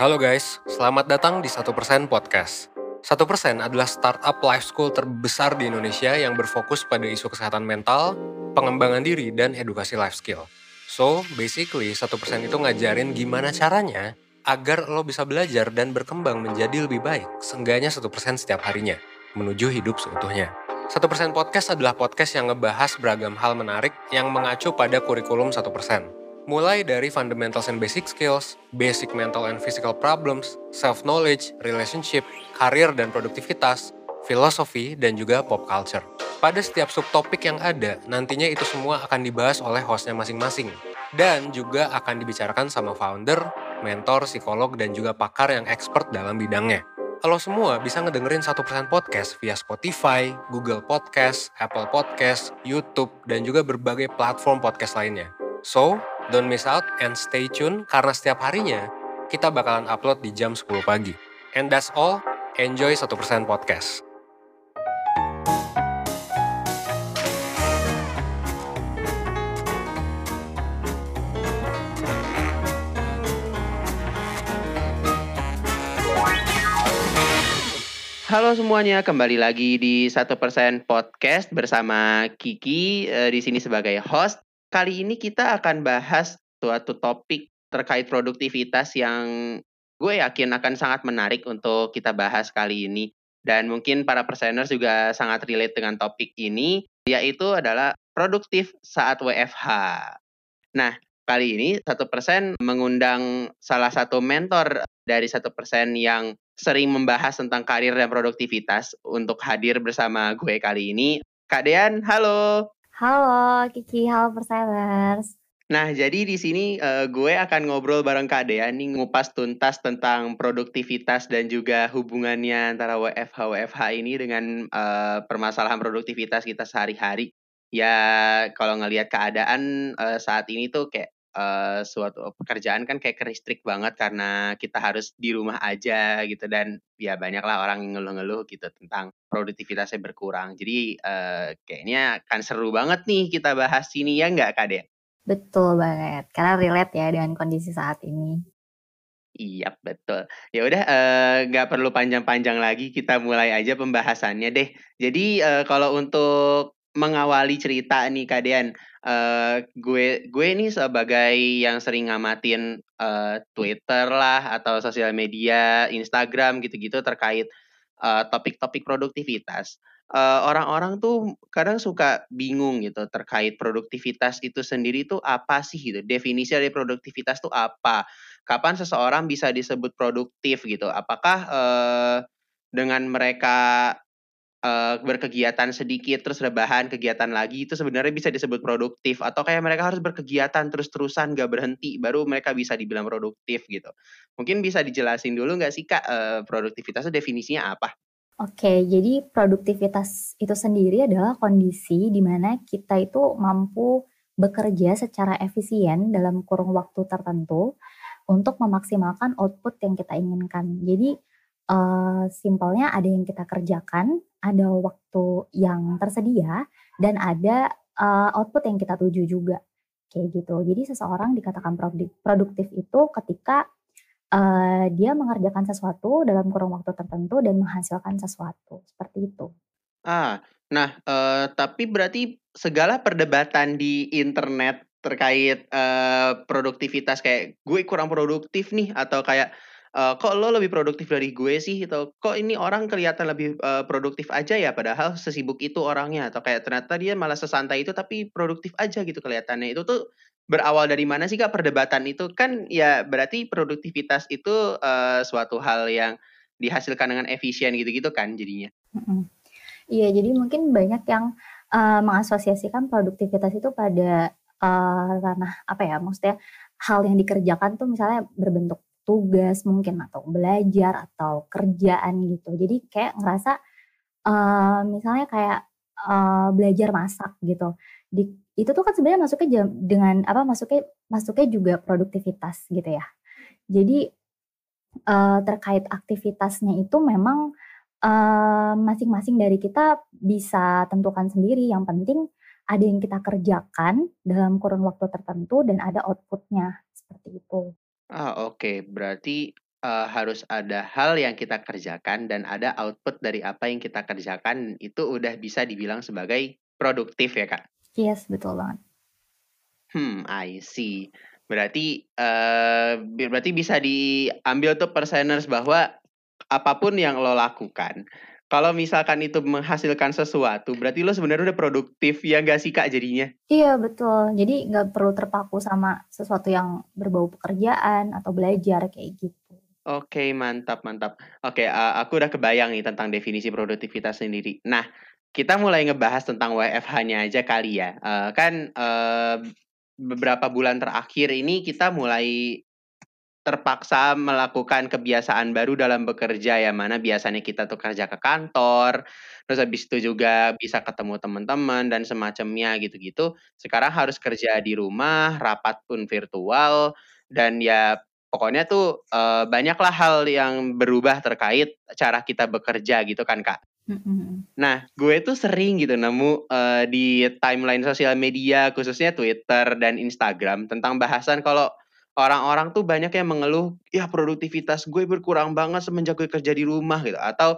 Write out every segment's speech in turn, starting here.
Halo guys, selamat datang di 1% Podcast. 1% adalah startup life school terbesar di Indonesia yang berfokus pada isu kesehatan mental, pengembangan diri, dan edukasi life skill. So, basically 1% itu ngajarin gimana caranya agar lo bisa belajar dan berkembang menjadi lebih baik, seenggaknya 1% setiap harinya, menuju hidup seutuhnya. 1% Podcast adalah podcast yang ngebahas beragam hal menarik yang mengacu pada kurikulum 1%. Mulai dari fundamentals and basic skills, basic mental and physical problems, self-knowledge, relationship, karir dan produktivitas, filosofi, dan juga pop culture. Pada setiap subtopik yang ada, nantinya itu semua akan dibahas oleh hostnya masing-masing. Dan juga akan dibicarakan sama founder, mentor, psikolog, dan juga pakar yang expert dalam bidangnya. Kalau semua bisa ngedengerin 1% podcast via Spotify, Google Podcast, Apple Podcast, YouTube, dan juga berbagai platform podcast lainnya. So, don't miss out and stay tune karena setiap harinya kita bakalan upload di jam 10 pagi. And that's all, enjoy 1% podcast. Halo semuanya, kembali lagi di satu persen podcast bersama Kiki eh, di sini sebagai host. Kali ini kita akan bahas suatu topik terkait produktivitas yang gue yakin akan sangat menarik untuk kita bahas kali ini. Dan mungkin para perseners juga sangat relate dengan topik ini, yaitu adalah produktif saat WFH. Nah, kali ini satu persen mengundang salah satu mentor dari satu persen yang sering membahas tentang karir dan produktivitas untuk hadir bersama gue kali ini. Kak Dean, halo. Halo Kiki, halo Persilers. Nah, jadi di sini uh, gue akan ngobrol bareng Kak Dean nih ngupas tuntas tentang produktivitas dan juga hubungannya antara WFH WFH ini dengan uh, permasalahan produktivitas kita sehari-hari. Ya, kalau ngelihat keadaan uh, saat ini tuh kayak uh, suatu pekerjaan kan kayak keristrik banget karena kita harus di rumah aja gitu dan ya banyaklah orang yang ngeluh-ngeluh gitu tentang produktivitasnya berkurang. Jadi uh, kayaknya akan seru banget nih kita bahas ini ya nggak Kak Den? Betul banget, karena relate ya dengan kondisi saat ini. Iya betul. Ya udah nggak uh, perlu panjang-panjang lagi kita mulai aja pembahasannya deh. Jadi uh, kalau untuk mengawali cerita nih Kak Dean, gue gue ini sebagai yang sering ngamatin uh, Twitter lah atau sosial media, Instagram gitu-gitu terkait topik-topik uh, produktivitas. Orang-orang uh, tuh kadang suka bingung gitu terkait produktivitas itu sendiri tuh apa sih gitu. Definisi dari produktivitas tuh apa? Kapan seseorang bisa disebut produktif gitu? Apakah uh, dengan mereka uh, berkegiatan sedikit terus rebahan kegiatan lagi itu sebenarnya bisa disebut produktif atau kayak mereka harus berkegiatan terus-terusan gak berhenti baru mereka bisa dibilang produktif gitu. Mungkin bisa dijelasin dulu nggak sih kak uh, produktivitas itu definisinya apa? Oke, jadi produktivitas itu sendiri adalah kondisi di mana kita itu mampu bekerja secara efisien dalam kurung waktu tertentu untuk memaksimalkan output yang kita inginkan. Jadi uh, simpelnya ada yang kita kerjakan, ada waktu yang tersedia, dan ada uh, output yang kita tuju juga. Kayak gitu. Jadi seseorang dikatakan produktif itu ketika uh, dia mengerjakan sesuatu dalam kurun waktu tertentu dan menghasilkan sesuatu. Seperti itu. Ah, nah, uh, tapi berarti segala perdebatan di internet terkait uh, produktivitas kayak gue kurang produktif nih atau kayak uh, kok lo lebih produktif dari gue sih atau kok ini orang kelihatan lebih uh, produktif aja ya padahal sesibuk itu orangnya? Atau kayak ternyata dia malah sesantai itu tapi produktif aja gitu kelihatannya. Itu tuh berawal dari mana sih kak perdebatan itu? Kan ya berarti produktivitas itu uh, suatu hal yang dihasilkan dengan efisien gitu-gitu kan jadinya. Iya jadi mungkin banyak yang uh, mengasosiasikan produktivitas itu pada uh, ranah apa ya maksudnya hal yang dikerjakan tuh misalnya berbentuk tugas mungkin atau belajar atau kerjaan gitu. Jadi kayak ngerasa uh, misalnya kayak uh, belajar masak gitu. Di, itu tuh kan sebenarnya masuknya jam, dengan apa masuknya masuknya juga produktivitas gitu ya. Jadi uh, terkait aktivitasnya itu memang masing-masing uh, dari kita bisa tentukan sendiri. Yang penting ada yang kita kerjakan dalam kurun waktu tertentu dan ada outputnya seperti itu. Ah, oke. Berarti uh, harus ada hal yang kita kerjakan dan ada output dari apa yang kita kerjakan itu udah bisa dibilang sebagai produktif ya kak? Yes betul banget. Hmm, I see. Berarti uh, berarti bisa diambil tuh perseners bahwa apa pun yang lo lakukan kalau misalkan itu menghasilkan sesuatu, berarti lo sebenarnya udah produktif ya gak sih kak jadinya? Iya betul. Jadi nggak perlu terpaku sama sesuatu yang berbau pekerjaan atau belajar kayak gitu. Oke mantap mantap. Oke uh, aku udah kebayang nih tentang definisi produktivitas sendiri. Nah kita mulai ngebahas tentang WFH-nya aja kali ya. Uh, kan uh, beberapa bulan terakhir ini kita mulai terpaksa melakukan kebiasaan baru dalam bekerja ya mana biasanya kita tuh kerja ke kantor terus habis itu juga bisa ketemu teman-teman dan semacamnya gitu-gitu. Sekarang harus kerja di rumah rapat pun virtual dan ya pokoknya tuh uh, banyaklah hal yang berubah terkait cara kita bekerja gitu kan kak. Nah, gue tuh sering gitu nemu uh, di timeline sosial media, khususnya Twitter dan Instagram, tentang bahasan kalau orang-orang tuh banyak yang mengeluh, ya produktivitas gue berkurang banget semenjak gue kerja di rumah gitu atau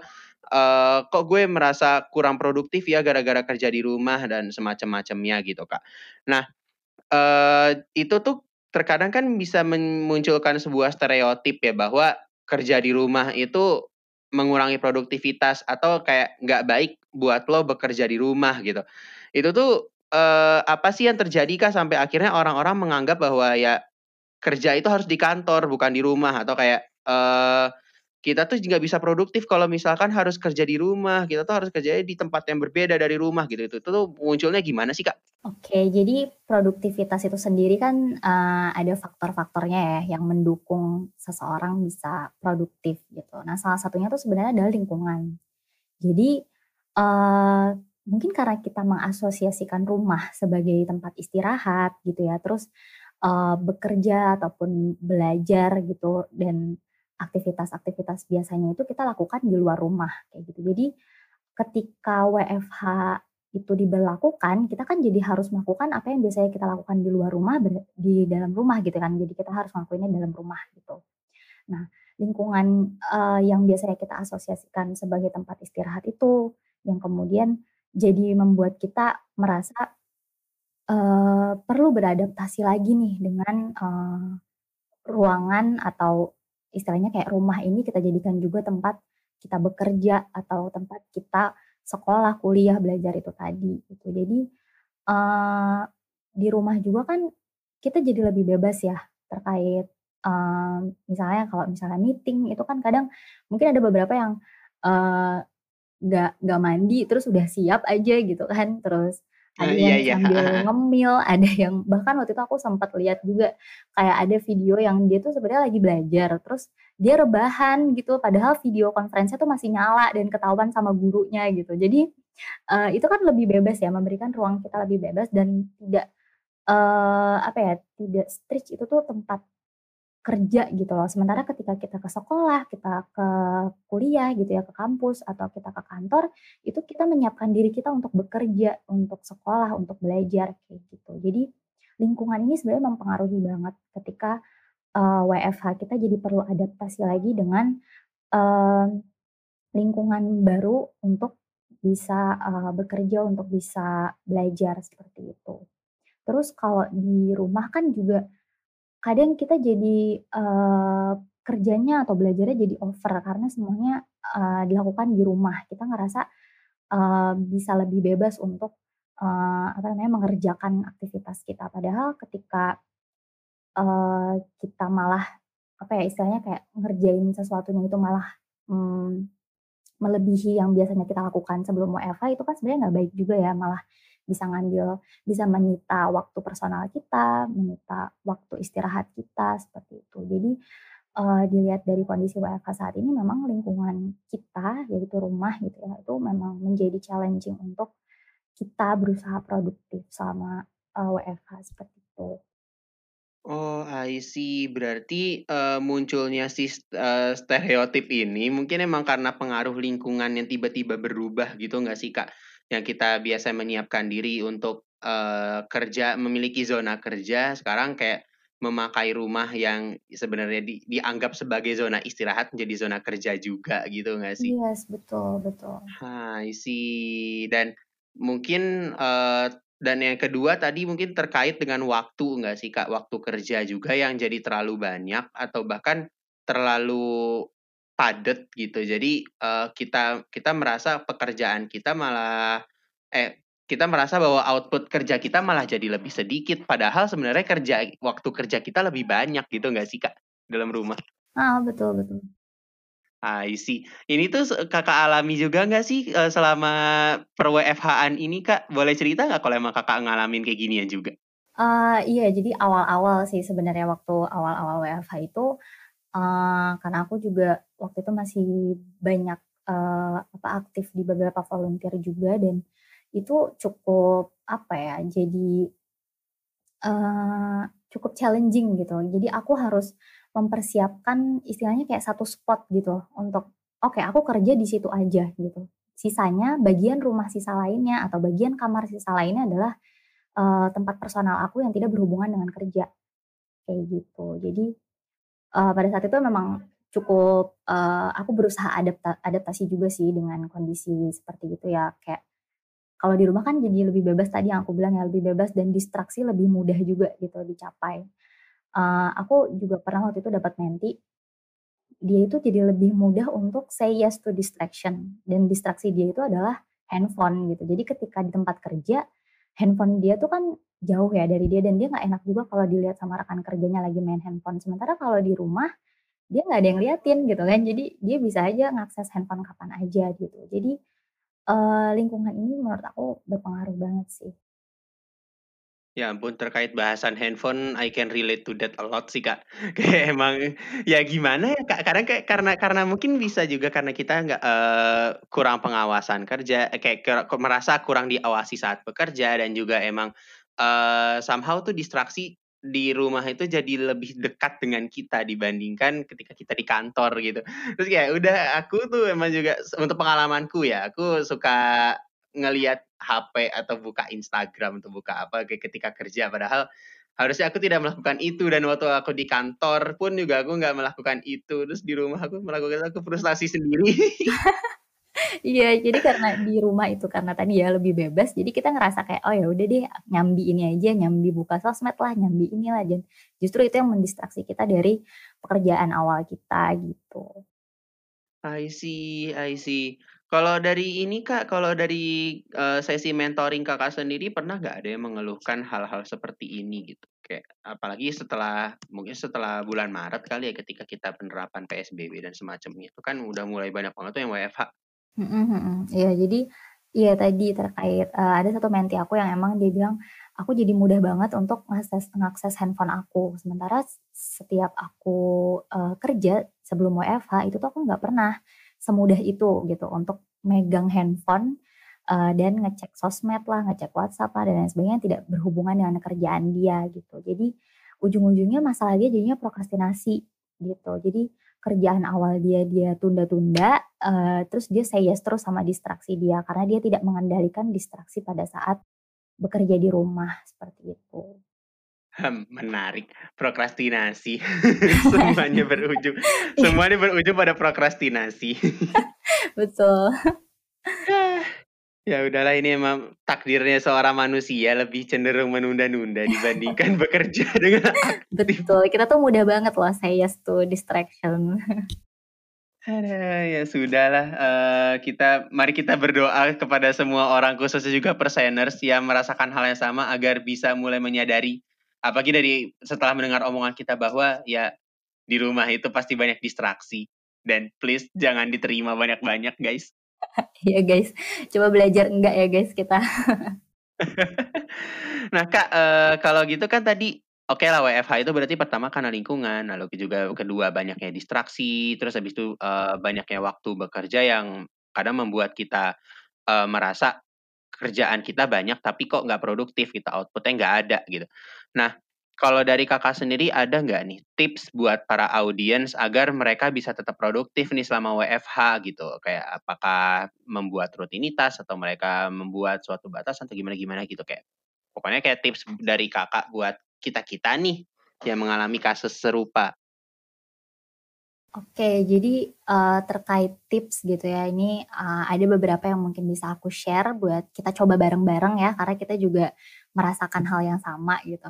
uh, kok gue merasa kurang produktif ya gara-gara kerja di rumah dan semacam-macamnya gitu kak. Nah uh, itu tuh terkadang kan bisa memunculkan sebuah stereotip ya bahwa kerja di rumah itu mengurangi produktivitas atau kayak nggak baik buat lo bekerja di rumah gitu. Itu tuh uh, apa sih yang terjadi kak sampai akhirnya orang-orang menganggap bahwa ya kerja itu harus di kantor bukan di rumah atau kayak uh, kita tuh nggak bisa produktif kalau misalkan harus kerja di rumah kita tuh harus kerja di tempat yang berbeda dari rumah gitu itu, tuh munculnya gimana sih kak? Oke jadi produktivitas itu sendiri kan uh, ada faktor-faktornya ya yang mendukung seseorang bisa produktif gitu. Nah salah satunya tuh sebenarnya adalah lingkungan. Jadi uh, mungkin karena kita mengasosiasikan rumah sebagai tempat istirahat gitu ya terus uh, bekerja ataupun belajar gitu dan aktivitas-aktivitas biasanya itu kita lakukan di luar rumah kayak gitu. Jadi ketika WFH itu diberlakukan, kita kan jadi harus melakukan apa yang biasanya kita lakukan di luar rumah di dalam rumah gitu kan. Jadi kita harus melakukannya dalam rumah gitu. Nah, lingkungan uh, yang biasanya kita asosiasikan sebagai tempat istirahat itu yang kemudian jadi membuat kita merasa uh, perlu beradaptasi lagi nih dengan uh, ruangan atau istilahnya kayak rumah ini kita jadikan juga tempat kita bekerja atau tempat kita sekolah, kuliah, belajar itu tadi gitu. Jadi uh, di rumah juga kan kita jadi lebih bebas ya terkait misalnya kalau misalnya meeting itu kan kadang mungkin ada beberapa yang uh, nggak nggak mandi terus udah siap aja gitu kan terus ada uh, yang iya, sambil iya. ngemil, ada yang bahkan waktu itu aku sempat lihat juga kayak ada video yang dia tuh sebenarnya lagi belajar, terus dia rebahan gitu, padahal video konferensinya tuh masih nyala dan ketahuan sama gurunya gitu. Jadi uh, itu kan lebih bebas ya, memberikan ruang kita lebih bebas dan tidak uh, apa ya, tidak strict itu tuh tempat kerja gitu loh. Sementara ketika kita ke sekolah, kita ke kuliah gitu ya, ke kampus atau kita ke kantor, itu kita menyiapkan diri kita untuk bekerja, untuk sekolah, untuk belajar kayak gitu. Jadi lingkungan ini sebenarnya mempengaruhi banget ketika uh, eh, WFH kita jadi perlu adaptasi lagi dengan uh, lingkungan baru untuk bisa uh, bekerja, untuk bisa belajar seperti itu. Terus kalau di rumah kan juga kadang kita jadi uh, kerjanya atau belajarnya jadi over karena semuanya uh, dilakukan di rumah. Kita ngerasa uh, bisa lebih bebas untuk uh, apa namanya mengerjakan aktivitas kita. Padahal ketika uh, kita malah apa ya istilahnya kayak ngerjain sesuatunya itu malah um, melebihi yang biasanya kita lakukan sebelum WFH itu kan sebenarnya nggak baik juga ya malah bisa ngambil, bisa menyita waktu personal kita, menyita waktu istirahat kita seperti itu. Jadi uh, dilihat dari kondisi WFH saat ini memang lingkungan kita yaitu rumah gitu ya itu memang menjadi challenging untuk kita berusaha produktif selama uh, eh, WFH seperti itu. Oh, I see. Berarti uh, munculnya si uh, stereotip ini mungkin emang karena pengaruh lingkungan yang tiba-tiba berubah gitu nggak sih, Kak? Yang kita biasa menyiapkan diri untuk uh, kerja memiliki zona kerja sekarang kayak memakai rumah yang sebenarnya di, dianggap sebagai zona istirahat menjadi zona kerja juga gitu nggak sih? Yes, betul, betul. Hai sih dan mungkin uh, dan yang kedua tadi mungkin terkait dengan waktu nggak sih kak waktu kerja juga yang jadi terlalu banyak atau bahkan terlalu padat gitu jadi uh, kita kita merasa pekerjaan kita malah eh kita merasa bahwa output kerja kita malah jadi lebih sedikit padahal sebenarnya kerja waktu kerja kita lebih banyak gitu nggak sih kak dalam rumah ah betul betul I see. Ini tuh kakak alami juga nggak sih uh, selama per WFH-an ini kak? Boleh cerita nggak kalau emang kakak ngalamin kayak ginian juga? Uh, iya, jadi awal-awal sih sebenarnya waktu awal-awal WFH itu, uh, karena aku juga waktu itu masih banyak uh, apa aktif di beberapa volunteer juga dan itu cukup apa ya jadi uh, cukup challenging gitu. Jadi aku harus mempersiapkan istilahnya kayak satu spot gitu untuk oke okay, aku kerja di situ aja gitu. Sisanya bagian rumah sisa lainnya atau bagian kamar sisa lainnya adalah uh, tempat personal aku yang tidak berhubungan dengan kerja. Kayak gitu. Jadi uh, pada saat itu memang cukup uh, aku berusaha adapta adaptasi juga sih dengan kondisi seperti itu ya kayak kalau di rumah kan jadi lebih bebas tadi yang aku bilang ya lebih bebas dan distraksi lebih mudah juga gitu dicapai. Uh, aku juga pernah waktu itu dapat menti, dia itu jadi lebih mudah untuk say yes to distraction dan distraksi dia itu adalah handphone gitu. Jadi ketika di tempat kerja, handphone dia tuh kan jauh ya dari dia dan dia nggak enak juga kalau dilihat sama rekan kerjanya lagi main handphone. Sementara kalau di rumah dia nggak ada yang liatin gitu kan. Jadi dia bisa aja ngakses handphone kapan aja gitu. Jadi uh, lingkungan ini menurut aku berpengaruh banget sih. Ya ampun, terkait bahasan handphone, I can relate to that a lot sih, Kak. Kayak emang, ya gimana ya, Kak, kadang kayak karena karena mungkin bisa juga karena kita nggak, uh, kurang pengawasan kerja, eh, kayak merasa kurang diawasi saat bekerja dan juga emang, uh, somehow tuh distraksi di rumah itu jadi lebih dekat dengan kita dibandingkan ketika kita di kantor gitu. Terus kayak udah aku tuh emang juga untuk pengalamanku ya, aku suka ngelihat HP atau buka Instagram atau buka apa kayak ketika kerja. Padahal harusnya aku tidak melakukan itu dan waktu aku di kantor pun juga aku nggak melakukan itu. Terus di rumah aku melakukan aku frustasi sendiri Iya, jadi karena di rumah itu karena tadi ya lebih bebas, jadi kita ngerasa kayak, "Oh ya udah deh nyambi ini aja, nyambi buka sosmed lah, nyambi inilah." Dan justru itu yang mendistraksi kita dari pekerjaan awal kita gitu. I see I see. Kalau dari ini Kak, kalau dari, uh, sesi mentoring Kakak sendiri pernah nggak ada yang mengeluhkan hal-hal seperti ini gitu? Kayak apalagi setelah mungkin setelah bulan Maret kali ya ketika kita penerapan PSBB dan semacamnya, itu kan udah mulai banyak banget tuh yang WFH. Iya, jadi iya tadi terkait, uh, ada satu menti aku yang emang dia bilang, "Aku jadi mudah banget untuk ngakses ngakses handphone aku." Sementara setiap aku, uh, kerja sebelum WFH itu tuh aku nggak pernah semudah itu gitu untuk megang handphone, uh, dan ngecek sosmed lah, ngecek WhatsApp lah, dan lain sebagainya tidak berhubungan dengan kerjaan dia gitu. Jadi ujung-ujungnya masalah dia jadinya prokrastinasi gitu. Jadi kerjaan awal dia dia tunda-tunda, uh, terus dia say yes terus sama distraksi dia karena dia tidak mengendalikan distraksi pada saat bekerja di rumah seperti itu. Hmm, menarik, prokrastinasi. semuanya berujung semuanya berujung pada prokrastinasi. Betul. Ya udahlah ini emang takdirnya seorang manusia lebih cenderung menunda-nunda dibandingkan bekerja dengan aktif. Betul, kita tuh mudah banget loh say yes to distraction. Ada ya sudahlah uh, kita mari kita berdoa kepada semua orang khususnya juga perseners yang merasakan hal yang sama agar bisa mulai menyadari apalagi dari setelah mendengar omongan kita bahwa ya di rumah itu pasti banyak distraksi dan please jangan diterima banyak-banyak guys. Iya guys, coba belajar enggak ya guys kita. nah kak, uh, kalau gitu kan tadi oke okay lah WFH itu berarti pertama karena lingkungan, lalu juga kedua banyaknya distraksi, terus habis itu uh, banyaknya waktu bekerja yang kadang membuat kita uh, merasa kerjaan kita banyak tapi kok nggak produktif, kita outputnya nggak ada gitu. Nah kalau dari Kakak sendiri ada nggak nih tips buat para audiens agar mereka bisa tetap produktif nih selama WFH gitu? Kayak apakah membuat rutinitas atau mereka membuat suatu batas atau gimana-gimana gitu kayak pokoknya kayak tips dari Kakak buat kita-kita nih yang mengalami kasus serupa? Oke, jadi uh, terkait tips gitu ya, ini uh, ada beberapa yang mungkin bisa aku share buat kita coba bareng-bareng ya, karena kita juga merasakan hal yang sama gitu.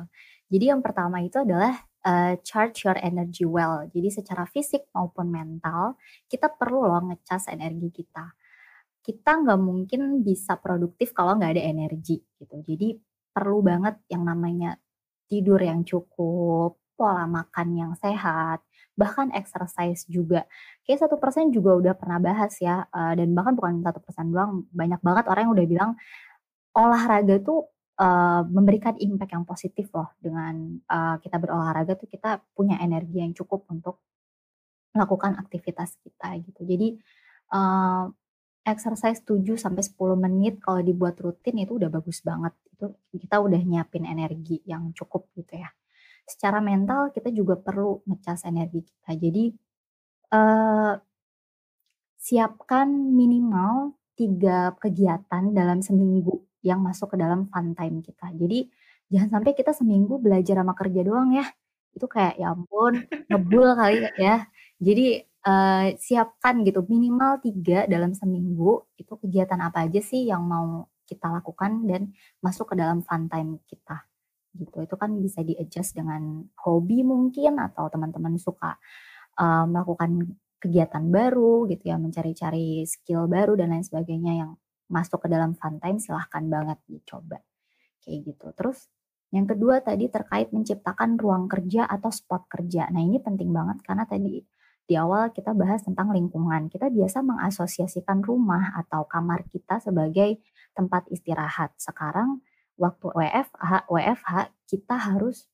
Jadi yang pertama itu adalah uh, charge your energy well. Jadi secara fisik maupun mental, kita perlu loh ngecas energi kita. Kita nggak mungkin bisa produktif kalau nggak ada energi gitu. Jadi perlu banget yang namanya tidur yang cukup, pola makan yang sehat, bahkan exercise juga. Kayak satu persen juga udah pernah bahas ya, uh, dan bahkan bukan satu persen doang, banyak banget orang yang udah bilang olahraga tuh uh, memberikan impact yang positif loh dengan uh, kita berolahraga tuh kita punya energi yang cukup untuk melakukan aktivitas kita gitu. Jadi uh, exercise 7 sampai 10 menit kalau dibuat rutin itu udah bagus banget. Itu kita udah nyiapin energi yang cukup gitu ya secara mental kita juga perlu ngecas energi kita. Jadi uh, siapkan minimal tiga kegiatan dalam seminggu yang masuk ke dalam fun time kita. Jadi jangan sampai kita seminggu belajar sama kerja doang ya. Itu kayak ya ampun ngebul kali ya. Jadi uh, siapkan gitu minimal tiga dalam seminggu itu kegiatan apa aja sih yang mau kita lakukan dan masuk ke dalam fun time kita gitu. Itu kan bisa di-adjust dengan hobi mungkin atau teman-teman suka uh, melakukan kegiatan baru gitu ya, mencari-cari skill baru dan lain sebagainya yang masuk ke dalam fun time silahkan banget dicoba. Kayak gitu. Terus yang kedua tadi terkait menciptakan ruang kerja atau spot kerja. Nah ini penting banget karena tadi di awal kita bahas tentang lingkungan. Kita biasa mengasosiasikan rumah atau kamar kita sebagai tempat istirahat. Sekarang waktu WFH, WFH kita harus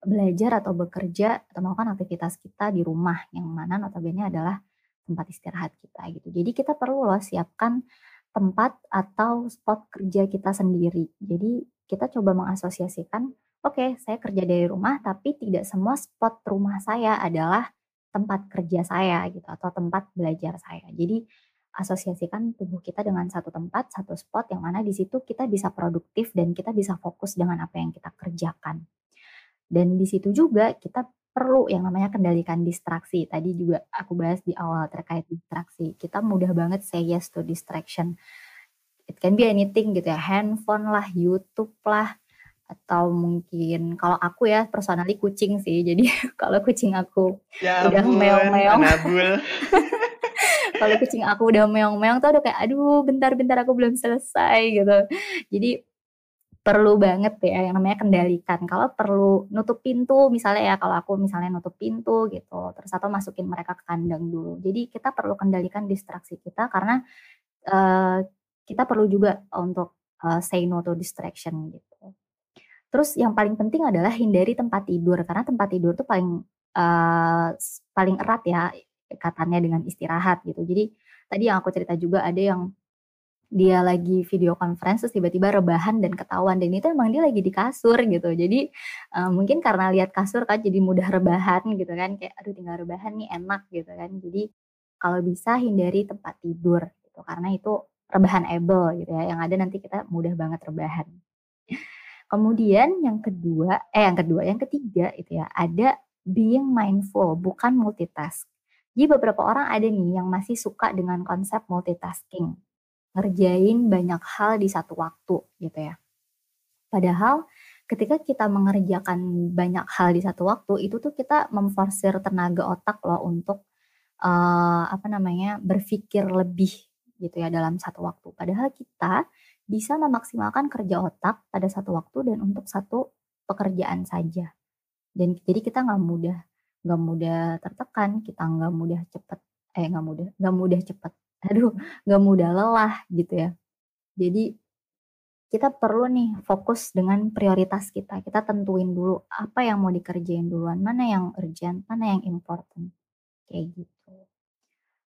belajar atau bekerja atau melakukan aktivitas kita di rumah yang mana notabene adalah tempat istirahat kita gitu. Jadi kita perlu loh siapkan tempat atau spot kerja kita sendiri. Jadi kita coba mengasosiasikan, oke okay, saya kerja dari rumah tapi tidak semua spot rumah saya adalah tempat kerja saya gitu atau tempat belajar saya. Jadi asosiasikan tubuh kita dengan satu tempat, satu spot yang mana di situ kita bisa produktif dan kita bisa fokus dengan apa yang kita kerjakan. Dan di situ juga kita perlu yang namanya kendalikan distraksi. Tadi juga aku bahas di awal terkait distraksi. Kita mudah banget say yes to distraction. It can be anything gitu ya, handphone lah, YouTube lah, atau mungkin kalau aku ya personally kucing sih. Jadi kalau kucing aku ya udah meong-meong. kalau kucing aku udah meong-meong tuh udah kayak aduh bentar-bentar aku belum selesai gitu jadi perlu banget ya yang namanya kendalikan. Kalau perlu nutup pintu misalnya ya kalau aku misalnya nutup pintu gitu terus atau masukin mereka ke kandang dulu. Jadi kita perlu kendalikan distraksi kita karena uh, kita perlu juga untuk uh, say no to distraction gitu. Terus yang paling penting adalah hindari tempat tidur karena tempat tidur tuh paling uh, paling erat ya ikatannya dengan istirahat gitu. Jadi tadi yang aku cerita juga ada yang dia lagi video conference tiba-tiba rebahan dan ketahuan. Dan itu emang dia lagi di kasur gitu. Jadi uh, mungkin karena lihat kasur kan jadi mudah rebahan gitu kan. Kayak aduh tinggal rebahan nih enak gitu kan. Jadi kalau bisa hindari tempat tidur gitu. Karena itu rebahan able gitu ya. Yang ada nanti kita mudah banget rebahan. Kemudian yang kedua eh yang kedua yang ketiga itu ya ada being mindful bukan multitask. Jadi beberapa orang ada nih yang masih suka dengan konsep multitasking. Ngerjain banyak hal di satu waktu gitu ya. Padahal ketika kita mengerjakan banyak hal di satu waktu itu tuh kita memforsir tenaga otak loh untuk uh, apa namanya berpikir lebih gitu ya dalam satu waktu. Padahal kita bisa memaksimalkan kerja otak pada satu waktu dan untuk satu pekerjaan saja. Dan jadi kita nggak mudah nggak mudah tertekan, kita nggak mudah cepet, eh nggak mudah, nggak mudah cepet, aduh nggak mudah lelah gitu ya. Jadi kita perlu nih fokus dengan prioritas kita. Kita tentuin dulu apa yang mau dikerjain duluan, mana yang urgent, mana yang important, kayak gitu.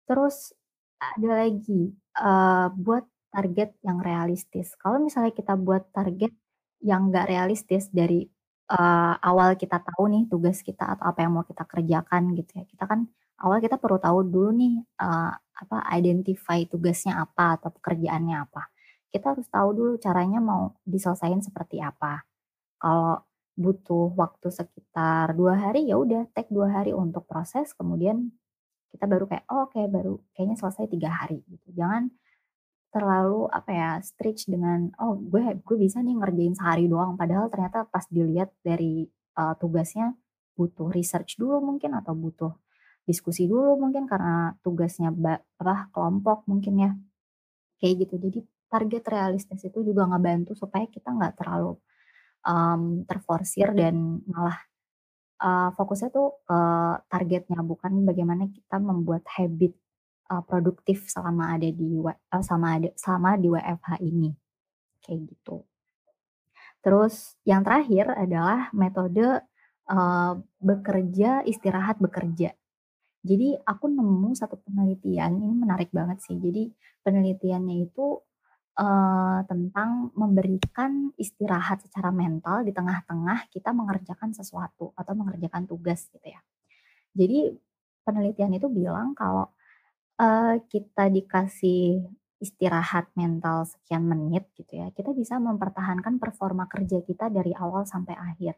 Terus ada lagi uh, buat target yang realistis. Kalau misalnya kita buat target yang nggak realistis dari uh, awal kita tahu nih tugas kita atau apa yang mau kita kerjakan gitu ya. Kita kan awal kita perlu tahu dulu nih uh, apa identify tugasnya apa atau pekerjaannya apa. Kita harus tahu dulu caranya mau diselesaikan seperti apa. Kalau butuh waktu sekitar dua hari, ya udah take dua hari untuk proses, kemudian kita baru kayak, "Oh, oke, baru kayaknya selesai tiga hari," gitu. Jangan terlalu apa ya, stretch dengan, "Oh, gue gue bisa nih ngerjain sehari doang," padahal ternyata pas dilihat dari, eee, tugasnya butuh research dulu mungkin atau butuh diskusi dulu mungkin karena tugasnya apa, kelompok mungkin ya, kayak gitu. Jadi target realistis itu juga ngebantu supaya kita nggak terlalu, mmm, terforsir dan malah, eee, fokusnya tuh ke targetnya, bukan bagaimana kita membuat habit, eee, produktif selama ada di eee, selama ada selama di WFH ini, kayak gitu. Terus yang terakhir adalah metode, eee, bekerja, istirahat, bekerja. Jadi aku nemu satu penelitian, ini menarik banget sih. Jadi penelitiannya itu, eee, tentang memberikan istirahat secara mental di tengah-tengah kita mengerjakan sesuatu atau mengerjakan tugas gitu ya. Jadi penelitian itu bilang kalau, eee, kita dikasih istirahat mental sekian menit gitu ya, kita bisa mempertahankan performa kerja kita dari awal sampai akhir,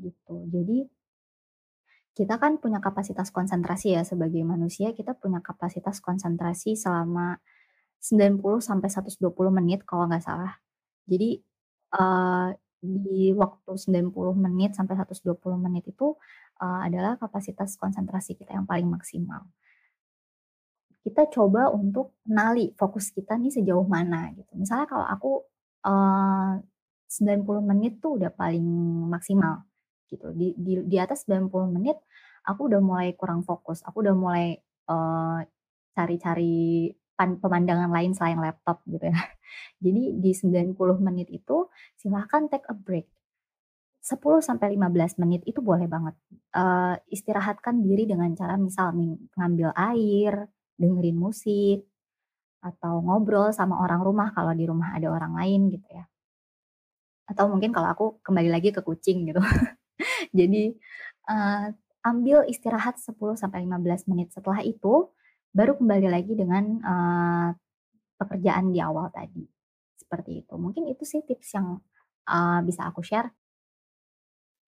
gitu. Jadi kita kan punya kapasitas konsentrasi ya sebagai manusia, kita punya kapasitas konsentrasi selama 90 sampai 120 menit kalau nggak salah. Jadi, eee, di waktu 90 menit sampai 120 menit itu, eee, adalah kapasitas konsentrasi kita yang paling maksimal. Kita coba untuk kenali fokus kita nih sejauh mana gitu. Misalnya kalau aku, eee, 90 menit tuh udah paling maksimal gitu. Di di di atas 90 menit aku udah mulai kurang fokus, aku udah mulai, eee, cari-cari pan pemandangan lain selain laptop gitu ya. Jadi di 90 menit itu silahkan take a break. 10 sampai 15 menit itu boleh banget. Eee, istirahatkan diri dengan cara misal ngambil air, dengerin musik, atau ngobrol sama orang rumah kalau di rumah ada orang lain gitu ya. Atau mungkin kalau aku kembali lagi ke kucing gitu. Jadi, eee, ambil istirahat 10 sampai 15 menit. Setelah itu, baru kembali lagi dengan, eee, pekerjaan di awal tadi. Seperti itu. Mungkin itu sih tips yang, eee, bisa aku share.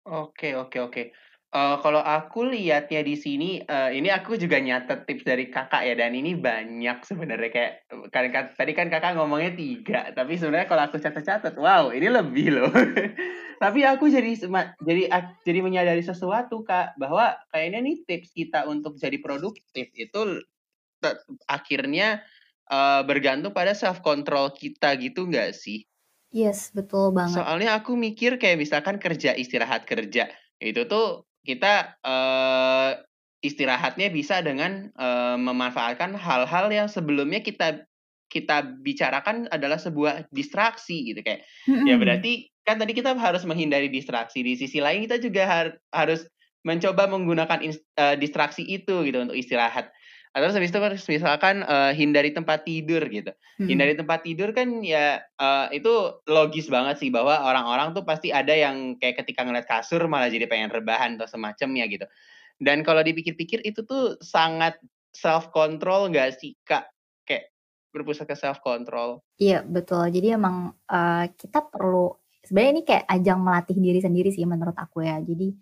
Oke oke oke. Eee, kalau aku lihatnya di sini, eee, ini aku juga nyatet tips dari Kakak ya, dan ini banyak sebenarnya kayak, kan kan tadi kan Kakak ngomongnya 3, tapi sebenarnya kalau aku catat-catat, wow ini lebih loh. Tapi aku jadi sema jadi ak jadi menyadari sesuatu Kak, bahwa kayaknya nih tips kita untuk jadi produktif itu te akhirnya, eee, bergantung pada self control kita gitu nggak sih? Yes, betul banget. Soalnya aku mikir kayak misalkan kerja, istirahat, kerja, itu tuh kita, eee, istirahatnya bisa dengan, eee, memanfaatkan hal-hal yang sebelumnya kita kita bicarakan adalah sebuah distraksi gitu, kayak ya Mhm. berarti kan tadi kita harus menghindari distraksi, di sisi lain kita juga har harus mencoba menggunakan eee, distraksi itu gitu untuk istirahat. Terus habis itu misalkan, eee, hindari tempat tidur gitu. Mhm. Hindari tempat tidur kan ya, eee, itu logis banget sih bahwa orang-orang tuh pasti ada yang kayak ketika ngeliat kasur malah jadi pengen rebahan atau semacamnya gitu. Dan kalau dipikir-pikir itu tuh sangat self control nggak sih, Kak? Kayak berpusat ke self control. Iya, betul. Jadi emang, eee, kita perlu sebenarnya ini kayak ajang melatih diri sendiri sih menurut aku ya. Jadi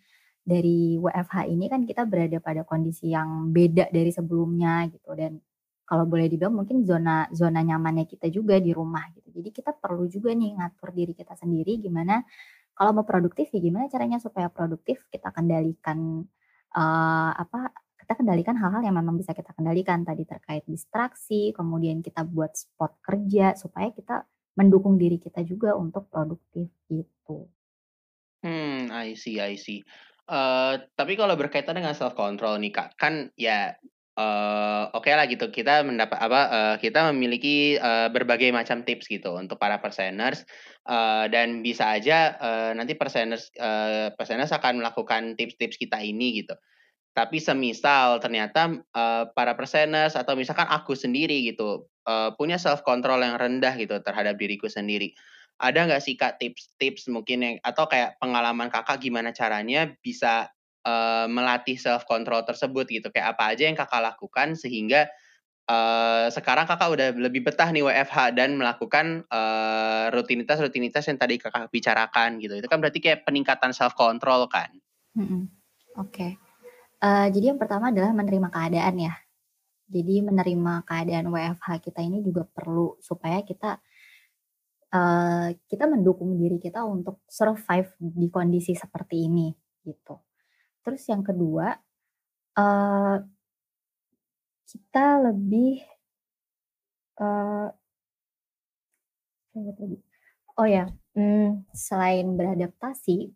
dari WFH ini kan kita berada pada kondisi yang beda dari sebelumnya gitu dan kalau boleh dibilang mungkin zona zona nyamannya kita juga di rumah gitu. Jadi kita perlu juga nih ngatur diri kita sendiri gimana kalau mau produktif ya gimana caranya supaya produktif kita kendalikan, eee, apa, kita kendalikan hal-hal yang memang bisa kita kendalikan tadi terkait distraksi, kemudian kita buat spot kerja supaya kita mendukung diri kita juga untuk produktif gitu. Hmm, I see I see. Eee, tapi kalau berkaitan dengan self control nih, Kak, kan ya, eee, okelah gitu kita mendapat apa, eee, kita memiliki, eee, berbagai macam tips gitu untuk para perseners, eee, dan bisa aja, eee, nanti perseners eee, perseners akan melakukan tips-tips kita ini gitu. Tapi semisal ternyata, eee, para perseners atau misalkan aku sendiri gitu, eee, punya self control yang rendah gitu terhadap diriku sendiri. Ada nggak sih Kak tips-tips mungkin yang atau kayak pengalaman Kakak gimana caranya bisa, eee, melatih self control tersebut gitu? Kayak apa aja yang Kakak lakukan sehingga uh, sekarang Kakak udah lebih betah nih WFH dan melakukan uh, rutinitas-rutinitas yang tadi Kakak bicarakan gitu. Itu kan berarti kayak peningkatan self control kan? Mm -mm. Oke. Okay. Uh, jadi yang pertama adalah menerima keadaan ya. Jadi menerima keadaan WFH kita ini juga perlu supaya kita uh, kita mendukung diri kita untuk survive di kondisi seperti ini gitu. Terus yang kedua uh, kita lebih uh, oh ya, hmm, selain beradaptasi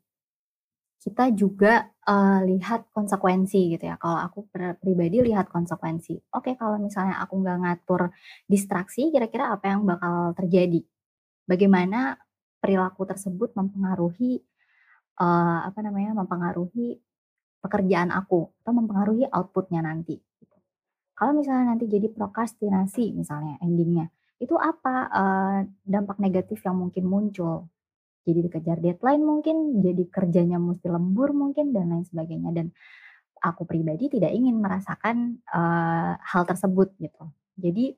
kita juga uh, lihat konsekuensi gitu ya. Kalau aku pribadi lihat konsekuensi. Oke, kalau misalnya aku nggak ngatur distraksi, kira-kira apa yang bakal terjadi? Bagaimana perilaku tersebut mempengaruhi uh, apa namanya? Mempengaruhi pekerjaan aku atau mempengaruhi outputnya nanti. Gitu. Kalau misalnya nanti jadi prokrastinasi misalnya endingnya, itu apa uh, dampak negatif yang mungkin muncul? jadi dikejar deadline mungkin, jadi kerjanya mesti lembur mungkin dan lain sebagainya dan aku pribadi tidak ingin merasakan uh, hal tersebut gitu. Jadi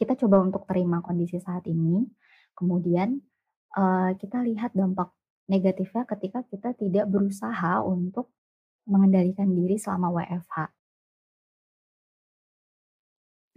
kita coba untuk terima kondisi saat ini, kemudian uh, kita lihat dampak negatifnya ketika kita tidak berusaha untuk mengendalikan diri selama WFH.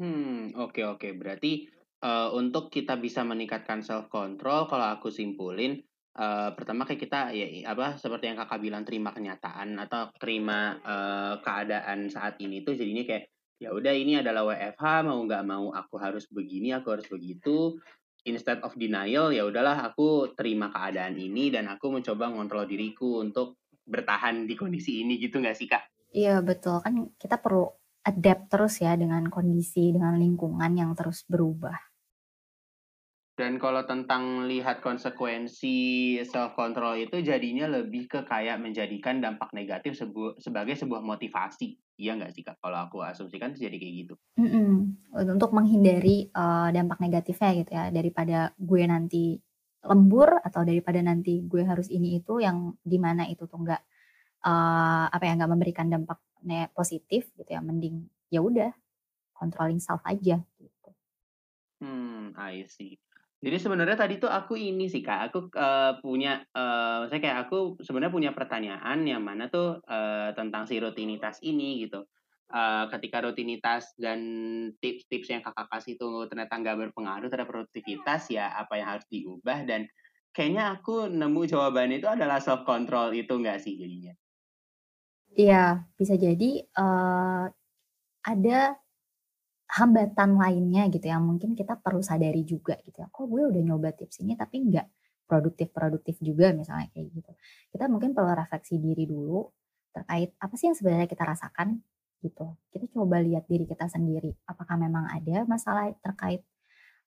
Hmm, oke oke. Berarti uh, untuk kita bisa meningkatkan self control kalau aku simpulin uh, pertama kayak kita ya apa seperti yang kakak bilang terima kenyataan atau terima uh, keadaan saat ini tuh jadinya kayak ya udah ini adalah WFH mau nggak mau aku harus begini aku harus begitu instead of denial ya udahlah aku terima keadaan ini dan aku mencoba ngontrol diriku untuk bertahan di kondisi ini gitu nggak sih kak? Iya betul kan kita perlu adapt terus ya dengan kondisi dengan lingkungan yang terus berubah. Dan kalau tentang lihat konsekuensi self control itu jadinya lebih ke kayak menjadikan dampak negatif sebu sebagai sebuah motivasi. Iya nggak sih Kak? Kalau aku asumsikan jadi kayak gitu. Mm -mm. Untuk menghindari uh, dampak negatifnya gitu ya daripada gue nanti lembur atau daripada nanti gue harus ini itu yang di mana itu tuh nggak uh, apa ya nggak memberikan dampak positif gitu ya mending ya udah controlling self aja gitu. Hmm, I see. Jadi sebenarnya tadi tuh aku ini sih Kak, aku uh, punya uh, saya kayak aku sebenarnya punya pertanyaan yang mana tuh uh, tentang si rutinitas ini gitu. Uh, ketika rutinitas dan tips-tips yang kakak kasih itu ternyata nggak berpengaruh terhadap produktivitas ya apa yang harus diubah dan kayaknya aku nemu jawabannya itu adalah self control itu nggak sih jadinya? Iya bisa jadi uh, ada hambatan lainnya gitu yang mungkin kita perlu sadari juga gitu ya. Kok gue udah nyoba tips ini tapi nggak produktif-produktif juga misalnya kayak gitu. Kita mungkin perlu refleksi diri dulu terkait apa sih yang sebenarnya kita rasakan gitu. Kita coba lihat diri kita sendiri. Apakah memang ada masalah terkait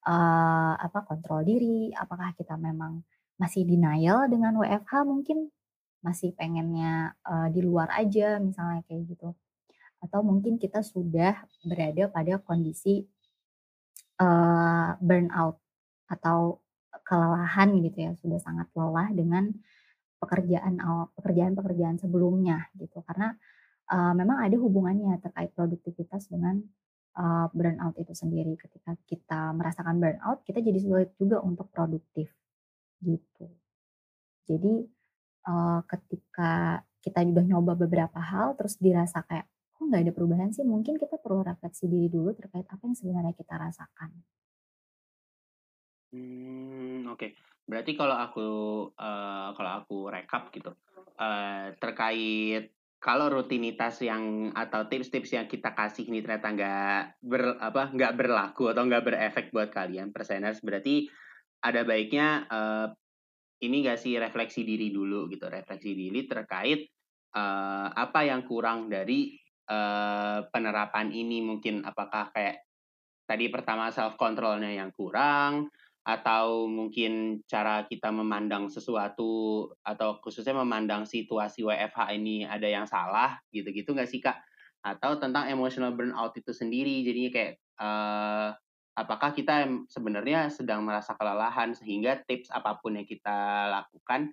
uh, apa kontrol diri? Apakah kita memang masih denial dengan WFH mungkin masih pengennya uh, di luar aja misalnya kayak gitu atau mungkin kita sudah berada pada kondisi uh, burnout atau kelelahan gitu ya sudah sangat lelah dengan pekerjaan pekerjaan-pekerjaan sebelumnya gitu. Karena uh, memang ada hubungannya terkait produktivitas dengan uh, burnout itu sendiri. Ketika kita merasakan burnout kita jadi sulit juga untuk produktif gitu. Jadi uh, ketika kita sudah nyoba beberapa hal terus dirasa kayak kok nggak ada perubahan sih? Mungkin kita perlu refleksi diri dulu terkait apa yang sebenarnya kita rasakan. Hmm, oke. Okay. Berarti kalau aku uh, kalau aku rekap gitu uh, terkait kalau rutinitas yang atau tips-tips yang kita kasih ini ternyata nggak ber apa nggak berlaku atau nggak berefek buat kalian perseners berarti ada baiknya uh, ini nggak sih refleksi diri dulu gitu refleksi diri terkait uh, apa yang kurang dari uh, penerapan ini mungkin apakah kayak tadi pertama self controlnya yang kurang atau mungkin cara kita memandang sesuatu atau khususnya memandang situasi WFH ini ada yang salah gitu-gitu nggak sih kak atau tentang emotional burnout itu sendiri jadinya kayak uh, apakah kita sebenarnya sedang merasa kelelahan sehingga tips apa pun yang kita lakukan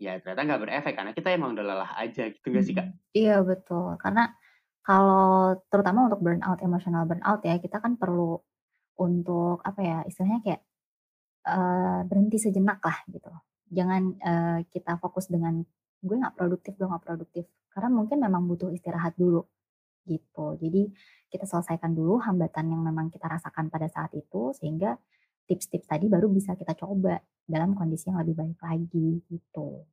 ya ternyata nggak berefek karena kita emang udah lelah aja gitu nggak sih kak? Iya betul karena Kalau terutama untuk burnout, emotional burnout ya, kita kan perlu untuk apa ya, istilahnya kayak, eee, berhenti sejenak lah gitu. Jangan, eee, kita fokus dengan, "Gue nggak produktif gue nggak produktif." Karena mungkin memang butuh istirahat dulu, gitu. Jadi kita selesaikan dulu hambatan yang memang kita rasakan pada saat itu, sehingga tips-tips tadi baru bisa kita coba dalam kondisi yang lebih baik lagi, gitu.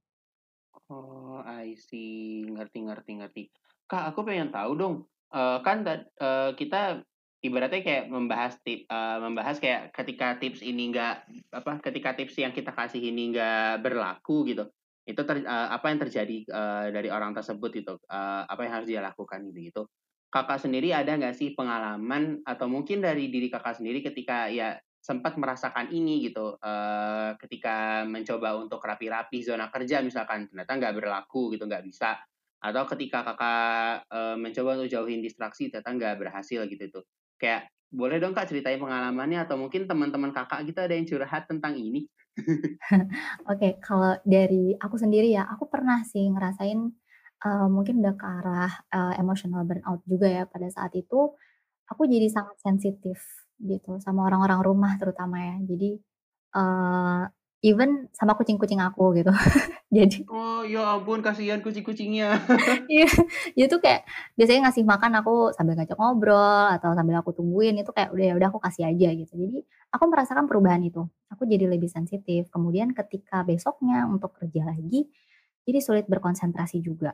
Oh, I see. Ngerti ngerti ngerti. Kak, aku pengen tahu dong, eee, kan eee, kita ibaratnya kayak membahas tip eee, membahas kayak ketika tips ini nggak apa, ketika tips yang kita kasih ini nggak berlaku gitu, itu ter eee, apa yang terjadi, eee, dari orang tersebut gitu, eee, apa yang harus dia lakukan gitu-gitu. Kakak sendiri ada nggak sih pengalaman atau mungkin dari diri Kakak sendiri ketika ya sempat merasakan ini gitu, eee, ketika mencoba untuk rapi-rapi zona kerja misalkan, ternyata nggak berlaku gitu, nggak bisa, atau ketika Kakak, eee, mencoba untuk jauhin distraksi ternyata nggak berhasil gitu tuh. Kayak boleh dong Kak ceritain pengalamannya atau mungkin teman-teman Kakak gitu ada yang curhat tentang ini? Oke, kalau dari aku sendiri ya, aku pernah sih ngerasain, eee, mungkin udah ke arah, eee, emotional burnout juga ya pada saat itu, aku jadi sangat sensitif gitu sama orang-orang rumah terutama ya. Jadi, eee, even sama kucing-kucing aku gitu. Jadi Oh, ya ampun kasihan kucing-kucingnya. Iya, dia tuh kayak biasanya ngasih makan aku sambil ngajak ngobrol atau sambil aku tungguin itu kayak udah ya udah aku kasih aja gitu. Jadi aku merasakan perubahan itu. Aku jadi lebih sensitif. Kemudian ketika besoknya untuk kerja lagi, jadi sulit berkonsentrasi juga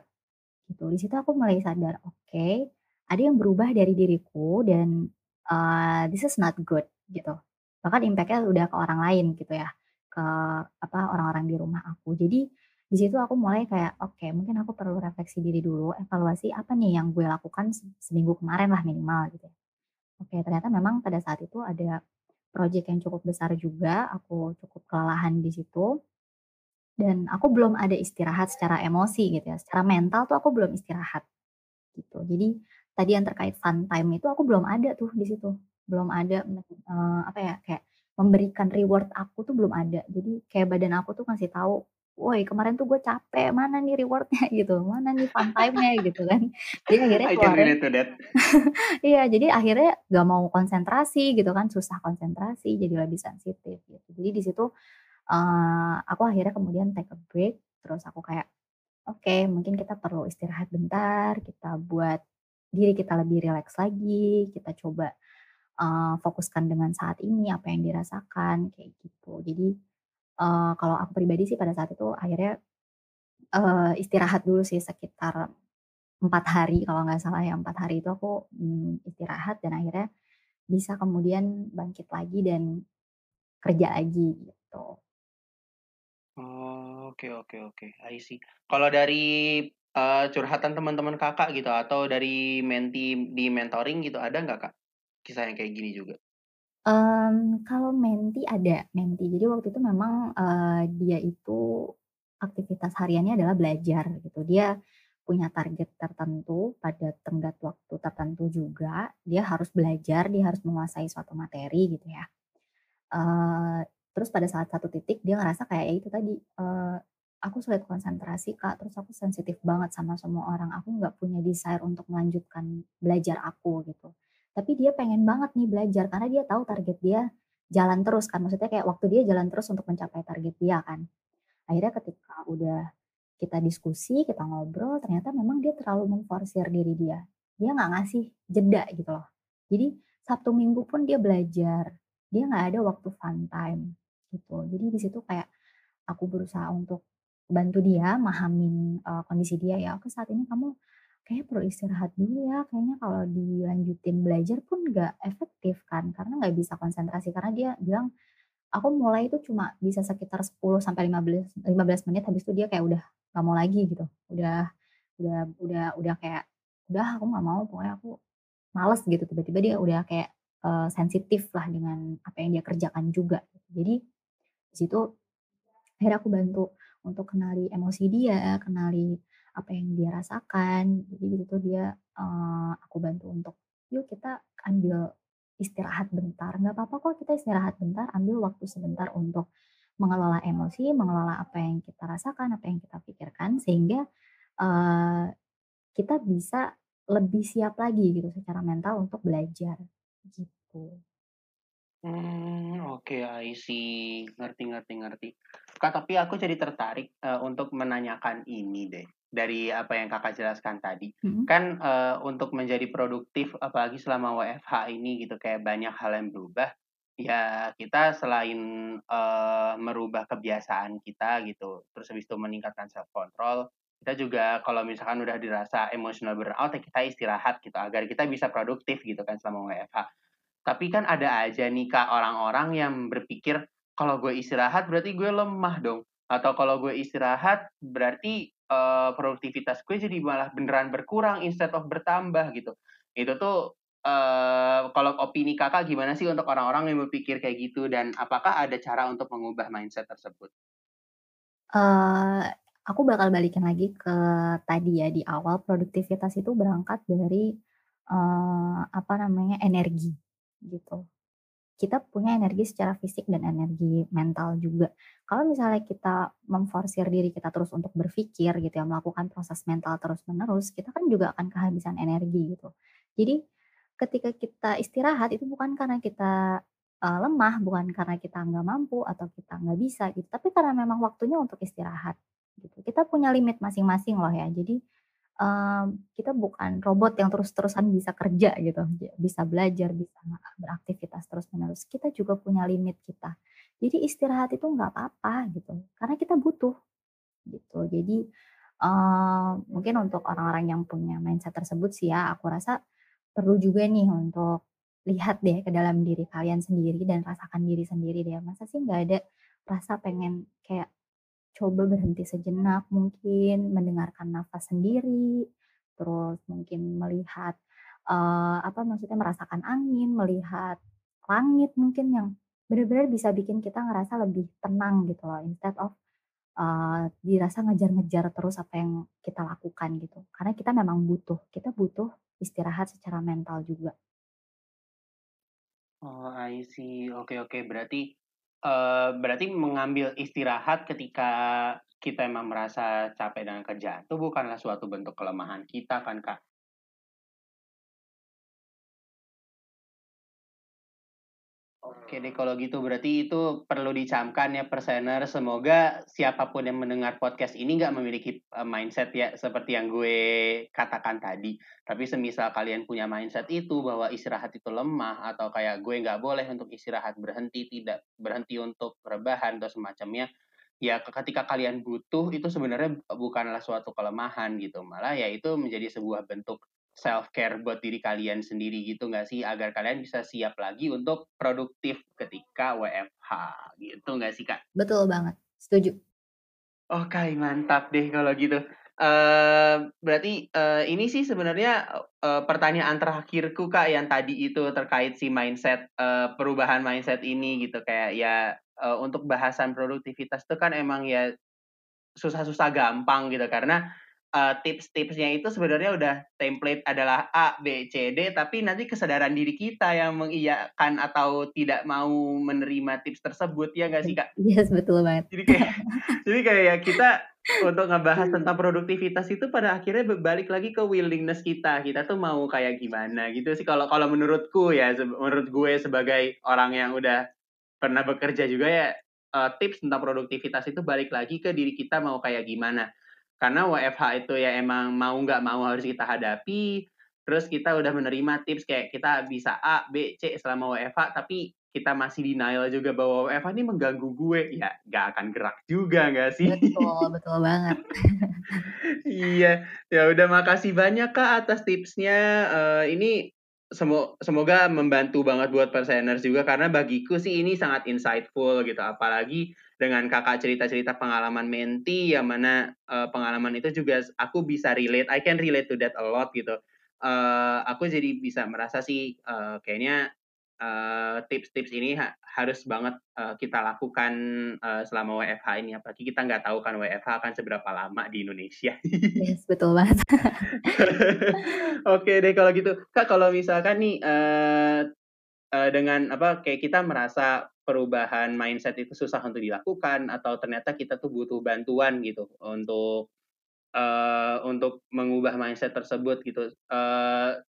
gitu. Di situ aku mulai sadar, oke, ada yang berubah dari diriku dan eee, this is not good gitu. Bahkan impact-nya udah ke orang lain gitu ya, ke apa, orang-orang di rumah aku. Jadi di situ aku mulai kayak, oke mungkin aku perlu refleksi diri dulu, evaluasi apa nih yang gue lakukan se seminggu kemarin lah minimal gitu ya. Oke ternyata memang pada saat itu ada project yang cukup besar juga, aku cukup kelelahan di situ, dan aku belum ada istirahat secara emosi gitu ya, secara mental tuh aku belum istirahat gitu. Jadi tadi yang terkait fun time itu aku belum ada tuh di situ, belum ada eee, apa ya, kayak memberikan reward aku tuh belum ada. Jadi kayak badan aku tuh ngasih tahu, "Woi kemarin tuh gue capek, mana nih reward-nya?" gitu, "Mana nih fun time-nya?" gitu kan. Jadi akhirnya keluarin iya, jadi akhirnya nggak mau konsentrasi gitu kan, susah konsentrasi, jadi lebih sensitif gitu. Jadi di situ, eee, aku akhirnya kemudian take a break, terus aku kayak, oke mungkin kita perlu istirahat bentar, kita buat diri kita lebih rileks lagi, kita coba, eee, fokuskan dengan saat ini, apa yang dirasakan, kayak gitu. Jadi, eee, kalau aku pribadi sih pada saat itu akhirnya, eee, istirahat dulu sih sekitar 4 hari kalau nggak salah ya, 4 hari itu aku, mmm, istirahat dan akhirnya bisa kemudian bangkit lagi dan kerja lagi gitu. Oh, oke oke oke, I see. Kalau dari, eee, curhatan teman-teman Kakak gitu atau dari menti di mentoring gitu ada nggak Kak, kisah yang kayak gini juga? Mmm, kalau menti ada, menti. Jadi waktu itu memang, eee, dia itu aktivitas hariannya adalah belajar gitu. Dia punya target tertentu pada tenggat waktu tertentu juga, dia harus belajar, dia harus menguasai suatu materi gitu ya. Eee, terus pada saat satu titik dia ngerasa kayak ya itu tadi, eee, "Aku sulit konsentrasi Kak, terus aku sensitif banget sama semua orang, aku nggak punya desire untuk melanjutkan belajar aku," gitu. Tapi dia pengen banget nih belajar karena dia tahu target dia jalan terus kan, maksudnya kayak waktu dia jalan terus untuk mencapai target dia kan. Akhirnya ketika udah kita diskusi, kita ngobrol, ternyata memang dia terlalu memforsir diri dia. Dia nggak ngasih jeda gitu loh. Jadi Sabtu Minggu pun dia belajar, dia nggak ada waktu fun time gitu. Jadi di situ kayak aku berusaha untuk bantu dia mahamin, eee, kondisi dia ya, "Oke saat ini kamu kayaknya perlu istirahat dulu ya, kayaknya kalau dilanjutin belajar pun nggak efektif kan, karena nggak bisa konsentrasi." Karena dia bilang Aku mulai itu cuma bisa sekitar 10 sampai lima belas lima belas menit, habis itu dia kayak udah nggak mau lagi gitu. Udah udah udah udah kayak, "Udah aku nggak mau, pokoknya aku males," gitu. Tiba-tiba dia udah kayak, eee, sensitif lah dengan apa yang dia kerjakan juga. Jadi di situ akhirnya aku bantu untuk kenali emosi dia, kenali apa yang dia rasakan. Jadi di situ dia, eee, aku bantu untuk, "Yuk kita ambil istirahat bentar, nggak apa-apa kok kita istirahat bentar, ambil waktu sebentar untuk mengelola emosi, mengelola apa yang kita rasakan, apa yang kita pikirkan, sehingga, eee, kita bisa lebih siap lagi gitu secara mental untuk belajar gitu. Hmm, oke, I see. Ngerti ngerti ngerti. Kak, tapi aku jadi tertarik, uh, untuk menanyakan ini deh, dari apa yang Kakak jelaskan tadi. Mhm. Kan, uh, untuk menjadi produktif apalagi selama WFH ini gitu, kayak banyak hal yang berubah, ya kita selain, uh, merubah kebiasaan kita gitu, terus habis itu meningkatkan self control, kita juga kalau misalkan udah dirasa emotional burnout, ya kita istirahat gitu, agar kita bisa produktif gitu kan selama WFH. Tapi kan ada aja nih Kak, orang-orang yang berpikir, kalau gue istirahat berarti gue lemah dong, atau kalau gue istirahat berarti, eee, produktivitas gue jadi malah beneran berkurang instead of bertambah gitu. Itu tuh, eee, kalau opini Kakak gimana sih untuk orang-orang yang berpikir kayak gitu dan apakah ada cara untuk mengubah mindset tersebut? Eee, aku bakal balikin lagi ke tadi ya, di awal produktivitas itu berangkat dari, eee, apa namanya, energi gitu. Kita punya energi secara fisik dan energi mental juga. Kalau misalnya kita memforsir diri kita terus untuk berpikir gitu ya, melakukan proses mental terus-menerus, kita kan juga akan kehabisan energi gitu. Jadi ketika kita istirahat itu bukan karena kita, eee, lemah, bukan karena kita nggak mampu atau kita nggak bisa gitu, tapi karena memang waktunya untuk istirahat gitu. Kita punya limit masing-masing loh ya. Jadi Mmm, kita bukan robot yang terus-terusan bisa kerja gitu, bisa belajar, bisa beraktivitas terus-menerus. Kita juga punya limit kita. Jadi istirahat itu nggak apa-apa gitu, karena kita butuh gitu. Jadi, eee, mungkin untuk orang-orang yang punya mindset tersebut sih ya, aku rasa perlu juga nih untuk lihat deh ke dalam diri kalian sendiri dan rasakan diri sendiri deh. Masa sih nggak ada rasa pengen kayak Coba berhenti sejenak mungkin, mendengarkan nafas sendiri, terus mungkin melihat, eee, apa maksudnya, merasakan angin, melihat langit mungkin yang benar-benar bisa bikin kita ngerasa lebih tenang gitu loh, instead of, eee, dirasa ngejar-ngejar terus apa yang kita lakukan gitu. Karena kita memang butuh, kita butuh istirahat secara mental juga. Oh, I see. Oke oke, berarti Eee, berarti mengambil istirahat ketika kita emang merasa capek dengan kerjaan itu bukanlah suatu bentuk kelemahan kita kan, Kak? Oke deh kalau gitu berarti itu perlu dicamkan ya persener. Semoga siapa pun yang mendengar podcast ini nggak memiliki uh, mindset ya seperti yang gue katakan tadi. Tapi semisal kalian punya mindset itu bahwa istirahat itu lemah atau kayak gue nggak boleh untuk istirahat berhenti tidak berhenti untuk rebahan atau semacamnya. Ya ketika kalian butuh itu sebenarnya bukanlah suatu kelemahan gitu. Malah ya itu menjadi sebuah bentuk self care buat diri kalian sendiri gitu nggak sih agar kalian bisa siap lagi untuk produktif ketika WFH gitu nggak sih kak? Betul banget, setuju. Oke mantap deh kalau gitu. Uh, berarti uh, ini sih sebenarnya uh, pertanyaan terakhirku kak yang tadi itu terkait si mindset uh, perubahan mindset ini gitu kayak ya uh, untuk bahasan produktivitas itu kan emang ya susah-susah gampang gitu karena uh, tips-tipsnya itu sebenarnya udah template adalah A, B, C, D, tapi nanti kesadaran diri kita yang mengiyakan atau tidak mau menerima tips tersebut ya nggak sih kak? Yes betul banget. Jadi kayak jadi kayak ya kita untuk ngebahas tentang produktivitas itu pada akhirnya berbalik lagi ke willingness kita. Kita tuh mau kayak gimana gitu sih kalau kalau menurutku ya menurut gue sebagai orang yang udah pernah bekerja juga ya uh, tips tentang produktivitas itu balik lagi ke diri kita mau kayak gimana karena WFH itu ya emang mau nggak mau harus kita hadapi, terus kita udah menerima tips kayak kita bisa A, B, C selama WFH, tapi kita masih denial juga bahwa WFH ini mengganggu gue, ya nggak akan gerak juga nggak sih? Betul, betul banget. iya, ya udah makasih banyak Kak atas tipsnya. Uh, ini semo semoga membantu banget buat perseners juga karena bagiku sih ini sangat insightful gitu, apalagi dengan kakak cerita-cerita pengalaman menti yang mana uh, pengalaman itu juga aku bisa relate I can relate to that a lot gitu uh, aku jadi bisa merasa sih uh, kayaknya tips-tips uh, ini ha harus banget uh, kita lakukan uh, selama WFH ini apalagi kita nggak tahu kan WFH akan seberapa lama di Indonesia. yes betul banget. Oke deh kalau gitu kak kalau misalkan nih uh, uh, dengan apa kayak kita merasa perubahan mindset itu susah untuk dilakukan atau ternyata kita tuh butuh bantuan gitu untuk uh, untuk mengubah mindset tersebut gitu. Uh,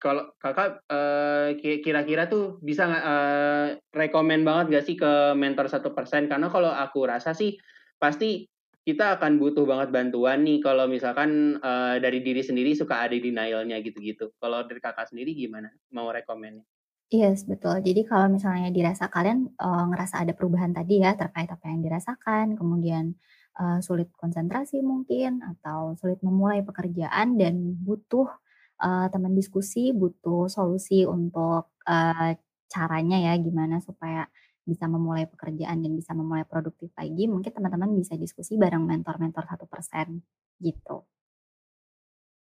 kalau kakak uh, kira-kira tuh bisa nggak uh, rekomend banget gak sih ke mentor satu persen? Karena kalau aku rasa sih pasti kita akan butuh banget bantuan nih kalau misalkan uh, dari diri sendiri suka ada denialnya gitu-gitu. Kalau dari kakak sendiri gimana? Mau rekomendnya? Yes, betul. Jadi kalau misalnya dirasa kalian uh, ngerasa ada perubahan tadi ya terkait apa yang dirasakan, kemudian uh, sulit konsentrasi mungkin atau sulit memulai pekerjaan dan butuh uh, teman diskusi, butuh solusi untuk uh, caranya ya gimana supaya bisa memulai pekerjaan dan bisa memulai produktif lagi, mungkin teman-teman bisa diskusi bareng mentor-mentor satu persen gitu.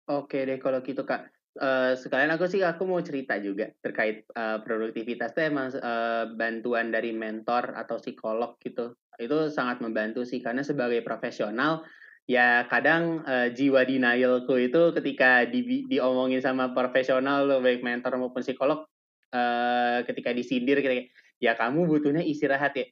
Oke deh kalau gitu kak. Uh, sekalian aku sih aku mau cerita juga terkait uh, produktivitas itu emang uh, bantuan dari mentor atau psikolog gitu. Itu sangat membantu sih karena sebagai profesional ya kadang uh, jiwa denialku itu ketika di, diomongin sama profesional lo baik mentor maupun psikolog uh, ketika disindir kayak ya kamu butuhnya istirahat ya?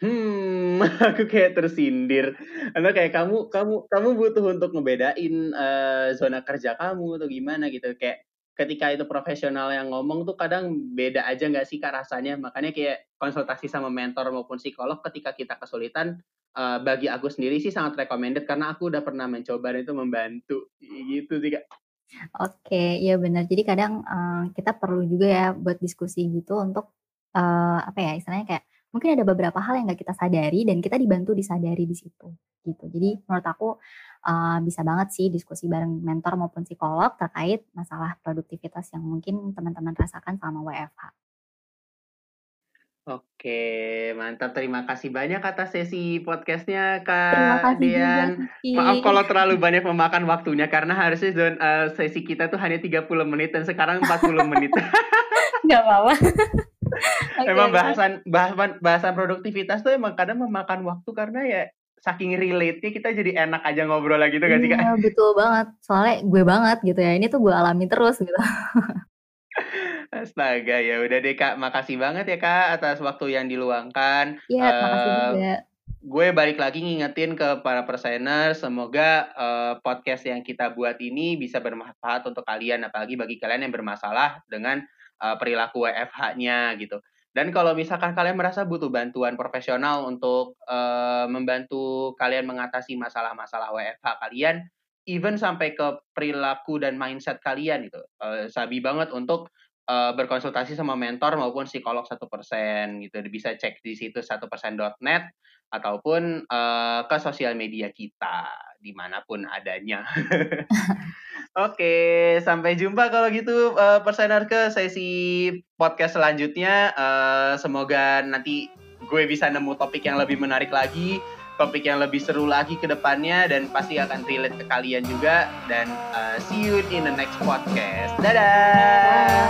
Hmm aku kayak tersindir karena kayak kamu kamu kamu butuh untuk ngebedain uh, zona kerja kamu atau gimana gitu kayak ketika itu profesional yang ngomong tuh kadang beda aja nggak sih kak rasanya makanya kayak konsultasi sama mentor maupun psikolog ketika kita kesulitan uh, bagi aku sendiri sih sangat recommended karena aku udah pernah mencoba itu membantu gitu sih kak. Oke, ya benar. Jadi kadang uh, kita perlu juga ya buat diskusi gitu untuk uh, apa ya istilahnya kayak mungkin ada beberapa hal yang nggak kita sadari dan kita dibantu disadari di situ gitu. Jadi menurut aku uh, bisa banget sih diskusi bareng mentor maupun psikolog terkait masalah produktivitas yang mungkin teman-teman rasakan selama WFH. Oke, mantap. Terima kasih banyak atas sesi podcastnya Kak Dian. Maaf kalau terlalu banyak memakan waktunya karena harusnya zone, uh, sesi kita tuh hanya 30 menit dan sekarang 40 menit. Gak apa-apa. okay, emang bahasan bahasan bahasan produktivitas tuh emang kadang memakan waktu karena ya saking relate-nya kita jadi enak aja ngobrol lagi tuh gak sih kak? Iya betul banget, soalnya gue banget gitu ya, ini tuh gue alami terus gitu. Astaga ya udah deh kak, makasih banget ya kak atas waktu yang diluangkan. Iya, uh, makasih juga. Gue balik lagi ngingetin ke para persainer, semoga uh, podcast yang kita buat ini bisa bermanfaat untuk kalian, apalagi bagi kalian yang bermasalah dengan uh, perilaku WFH-nya gitu. Dan kalau misalkan kalian merasa butuh bantuan profesional untuk uh, membantu kalian mengatasi masalah-masalah WFH kalian, even sampai ke perilaku dan mindset kalian itu, uh, sabi banget untuk uh, berkonsultasi sama mentor maupun psikolog satu persen gitu. Bisa cek di situ satu persen.net ataupun uh, ke sosial media kita di mana pun adanya. Oke, sampai jumpa kalau gitu uh, persenar ke sesi podcast selanjutnya. Uh, semoga nanti gue bisa nemu topik yang lebih menarik lagi, topik yang lebih seru lagi ke depannya dan pasti akan relate ke kalian juga dan uh, see you in the next podcast. Dadah.